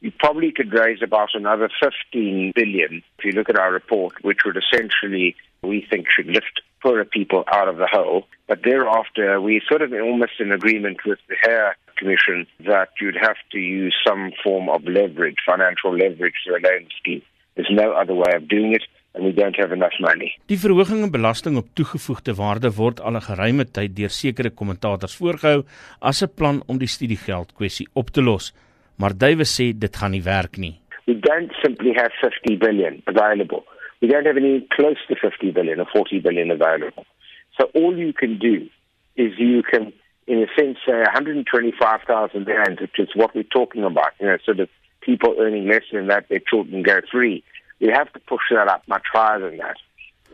You probably could raise about another 15 billion if you look at our report, which would essentially, we think, should lift poorer people out of the hole. But thereafter, we sort of almost in agreement with the Hare Commission that you'd have to use some form of leverage, financial leverage to a loan scheme. There's no other way of doing it. and we don't have enough money. Die verhoging in belasting op toegevoegde waarde word al 'n geruime tyd deur sekere kommentators voorgehou as 'n plan om die studiegeld kwessie op te los, maar Duwe sê dit gaan nie werk nie. We don't simply have 50 billion available. We don't have any close to 50 billion or 40 billion available. So all you can do is you can in a sense say 125,000 rand, which is what we're talking about, you know, sort of people earning less than that, their children go free. We have to push that up much higher than that.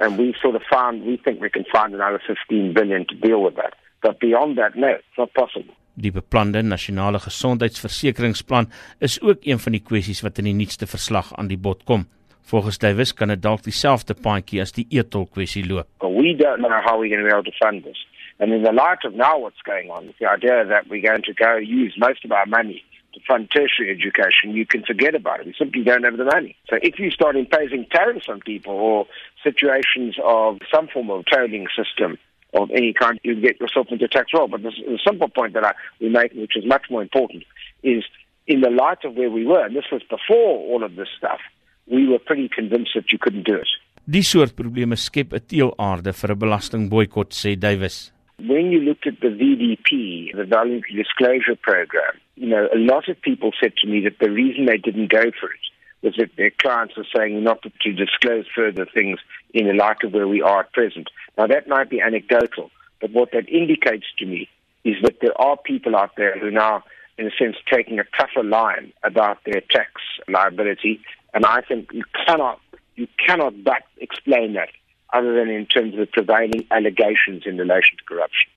And we sort of found, we think we can find another 15 billion to deal with that. But beyond that, no, it's not possible. Die beplande nasionale gesondheidsversekeringsplan is ook een van die kwessies wat in die nuutste verslag aan die bod kom. Volgens Davies kan dit dalk dieselfde paadjie as die etol kwessie loop. We don't know how we're going to be able to fund this. And in the light of now what's going on, the idea that we're going to go use most of our money to fund tertiary education, you can forget about it. We simply don't have the money. So if you start imposing tariffs on people or situations of some form of tolling system of any kind, you get yourself into tax roll. But the, the simple point that I, we make, which is much more important, is in the light of where we were, and this was before all of this stuff, we were pretty convinced that you couldn't do it. Die soort probleme skep 'n teelaarde vir 'n belastingboikot, sê Davis. When you looked at the VDP, the Voluntary Disclosure Program, you know, a lot of people said to me that the reason they didn't go for it that their clients are saying not to disclose further things in the light of where we are at present. Now, that might be anecdotal, but what that indicates to me is that there are people out there who are now, in a sense, taking a tougher line about their tax liability, and I think you cannot, you cannot but explain that other than in terms of the prevailing allegations in relation to corruption.